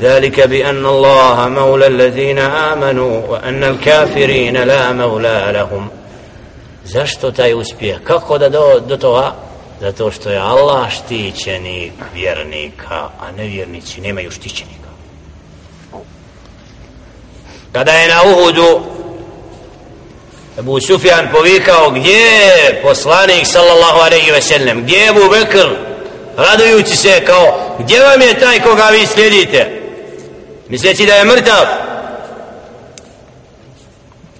ذلك بأن الله مولى الذين آمنوا وأن الكافرين لا مولى لهم Zašto taj uspije? Kako da do, do toga? Zato što je Allah štićenik vjernika, a nevjernici nemaju štićenika. Kada je na Uhudu Abu Sufjan povikao gdje je poslanik sallallahu alaihi ve sellem, gdje je Abu Bekr, radujući se kao gdje vam je taj koga vi slijedite, Misleći da je mrtav.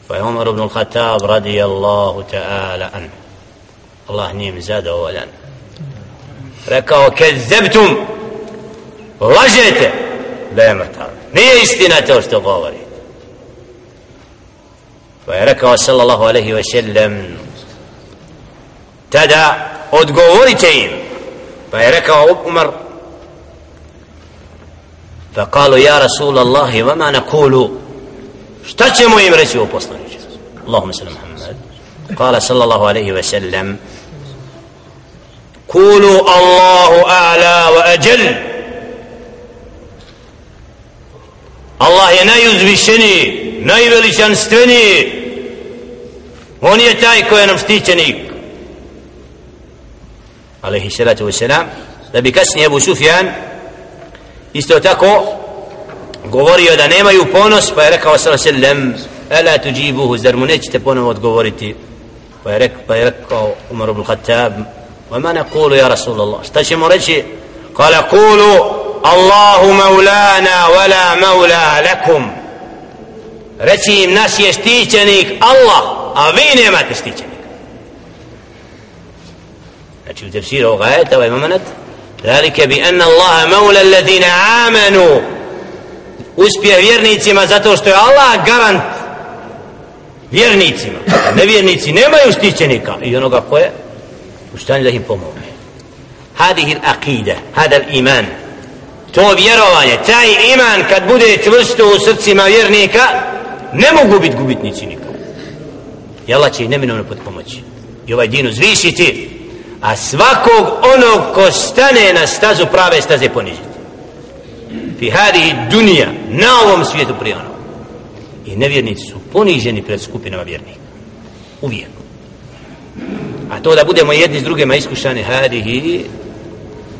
Pa je Umar ibn al-Khattab radijallahu ta'ala an. Allah njim zadovoljan. Rekao, kezzebtum, lažete da je mrtav. Nije istina to što govori. Pa je rekao sallallahu alaihi wa sallam tada odgovorite im pa je rekao Umar pa kalu ja Rasul Allahi vama šta ćemo im reći u poslaniče Allahumma sallam Muhammad kala sallallahu alaihi wa sallam kulu Allahu a'la wa ajal Allah je najuzvišeniji najveličanstveniji On je taj koji je nam štićenik. Alehi salatu wasalam. Da bi kasnije Abu Sufjan isto tako govorio da nemaju ponos, pa je rekao sallallahu alaihi sallam Ela tuđibuhu, zar mu nećete ponovo odgovoriti? Pa je rekao, pa je rekao Umar ibn Khattab وما نقول يا رسول الله šta ćemo reći قال قولوا الله مولانا ولا مولى لكم reći im naš je štićenik Allah a vi nemate štićenika znači u tefsiru ovoga ajeta ovaj moment ذلك بأن الله مولى الذين آمنوا uspije vjernicima zato što je Allah garant vjernicima nevjernici nemaju štićenika i onoga ko je u stanju da im pomogne هذه الأقيدة هذا الإيمان to vjerovanje taj iman kad bude čvrsto u srcima vjernika ne mogu biti gubitnici nikad i Allah će ih neminovno pod pomoći i ovaj din uzvišiti a svakog onog ko stane na stazu prave staze ponižiti. Fi hadi dunija na ovom svijetu prije ono i nevjernici su poniženi pred skupinama vjernika. Uvijek. A to da budemo jedni s drugima iskušani hadihi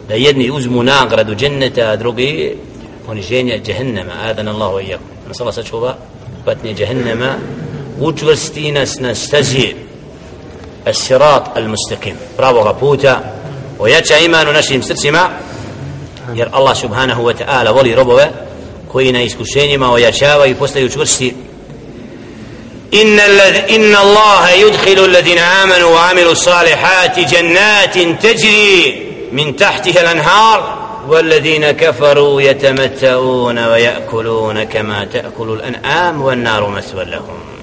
da jedni uzmu nagradu dženneta a drugi poniženja džehennema. Adan Allahu i jakom nas Allah sačuva patnje džehennema učvrsti nas na stazi. الصراط المستقيم. pravoga puta ojača iman u našim srcima jer Allah subhanahu wa ta'ala voli robove koji na iskušenjima ojačavaju i postaju إن, إن الله يدخل الذين آمنوا وعملوا الصالحات جنات تجري من تحتها الأنهار. والذين كفروا يتمتعون ويأكلون كما تأكل الأنعام والنار مثوى لهم.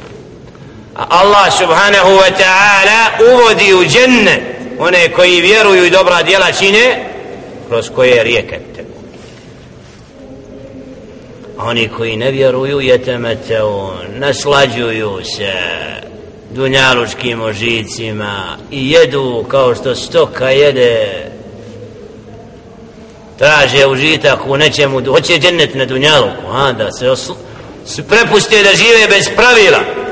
Allah subhanahu wa ta'ala uvodi u džennet one koji vjeruju i dobra djela čine kroz koje rijeke teku. Oni koji ne vjeruju jetemeteu, naslađuju se dunjalučkim ožicima i jedu kao što stoka jede. Traže užitak u nečemu hoće džennet na dunjaluku a, da se, osl... se prepuste da žive bez pravila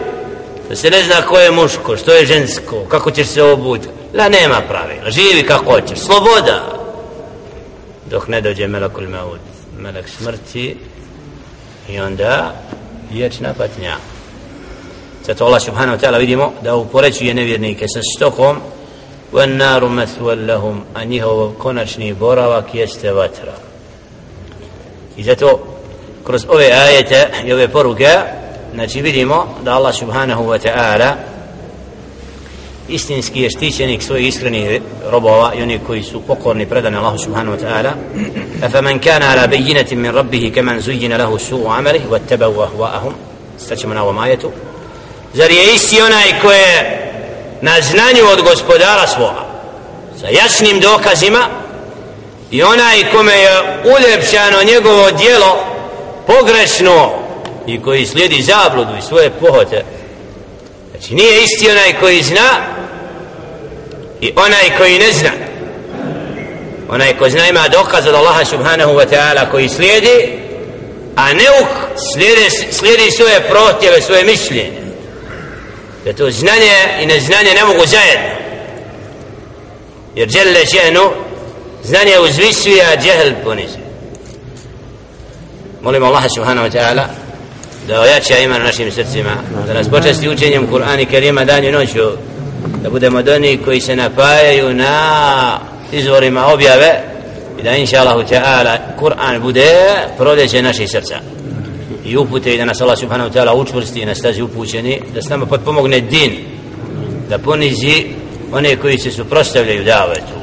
da se ne zna ko je muško, što je žensko, kako ćeš se obuti. La nema pravila, živi kako hoćeš, sloboda. Dok ne dođe melekul maud, melek smrti i onda vječna patnja. Zato Allah subhanahu wa ta'ala vidimo da uporećuje nevjernike sa stokom wan مَثْوَلْ لَهُمْ lahum a njihov konačni boravak jeste vatra. I zato kroz ove ajete i ove poruke znači vidimo da Allah subhanahu wa ta'ala istinski je štićenik svojih iskrenih robova i oni koji su pokorni predani Allahu subhanahu wa ta'ala. Fa man kana ala bayyinatin min rabbih kaman zuyyina lahu su'u amalihi wa ahwa'ahum. Staćemo na ovom ajetu. Zar je isti onaj koji je na znanju od gospodara svoga sa jasnim dokazima i onaj kome je uljepšano njegovo dijelo pogrešno i koji slijedi zabludu i svoje pohote. Znači nije isti onaj koji zna i onaj koji ne zna. Onaj ko zna ima dokaz od Allaha subhanahu wa ta'ala koji slijedi a neuk slijedi, slijedi svoje prohtjeve, svoje mišljenje. Da to znanje i neznanje ne mogu zajedno. Jer dželle ženu znanje uzvisuje a džehl ponizuje molim Allah subhanahu wa ta'ala da ojača iman u našim srcima da nas počasti učenjem Kur'ana i Kerima dan i noću da budemo doni koji se napajaju na izvorima objave i da inša Allahu ta'ala Kur'an bude proljeće naših srca. I upute i da nas Allah subhanahu wa ta'ala učvrsti i na stazi upućeni da s nama potpomogne din da ponizi one koji se suprostavljaju davetu.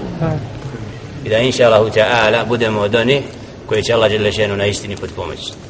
I da inša Allahu ta'ala budemo od onih koji će Allah žele na istini potpomoći.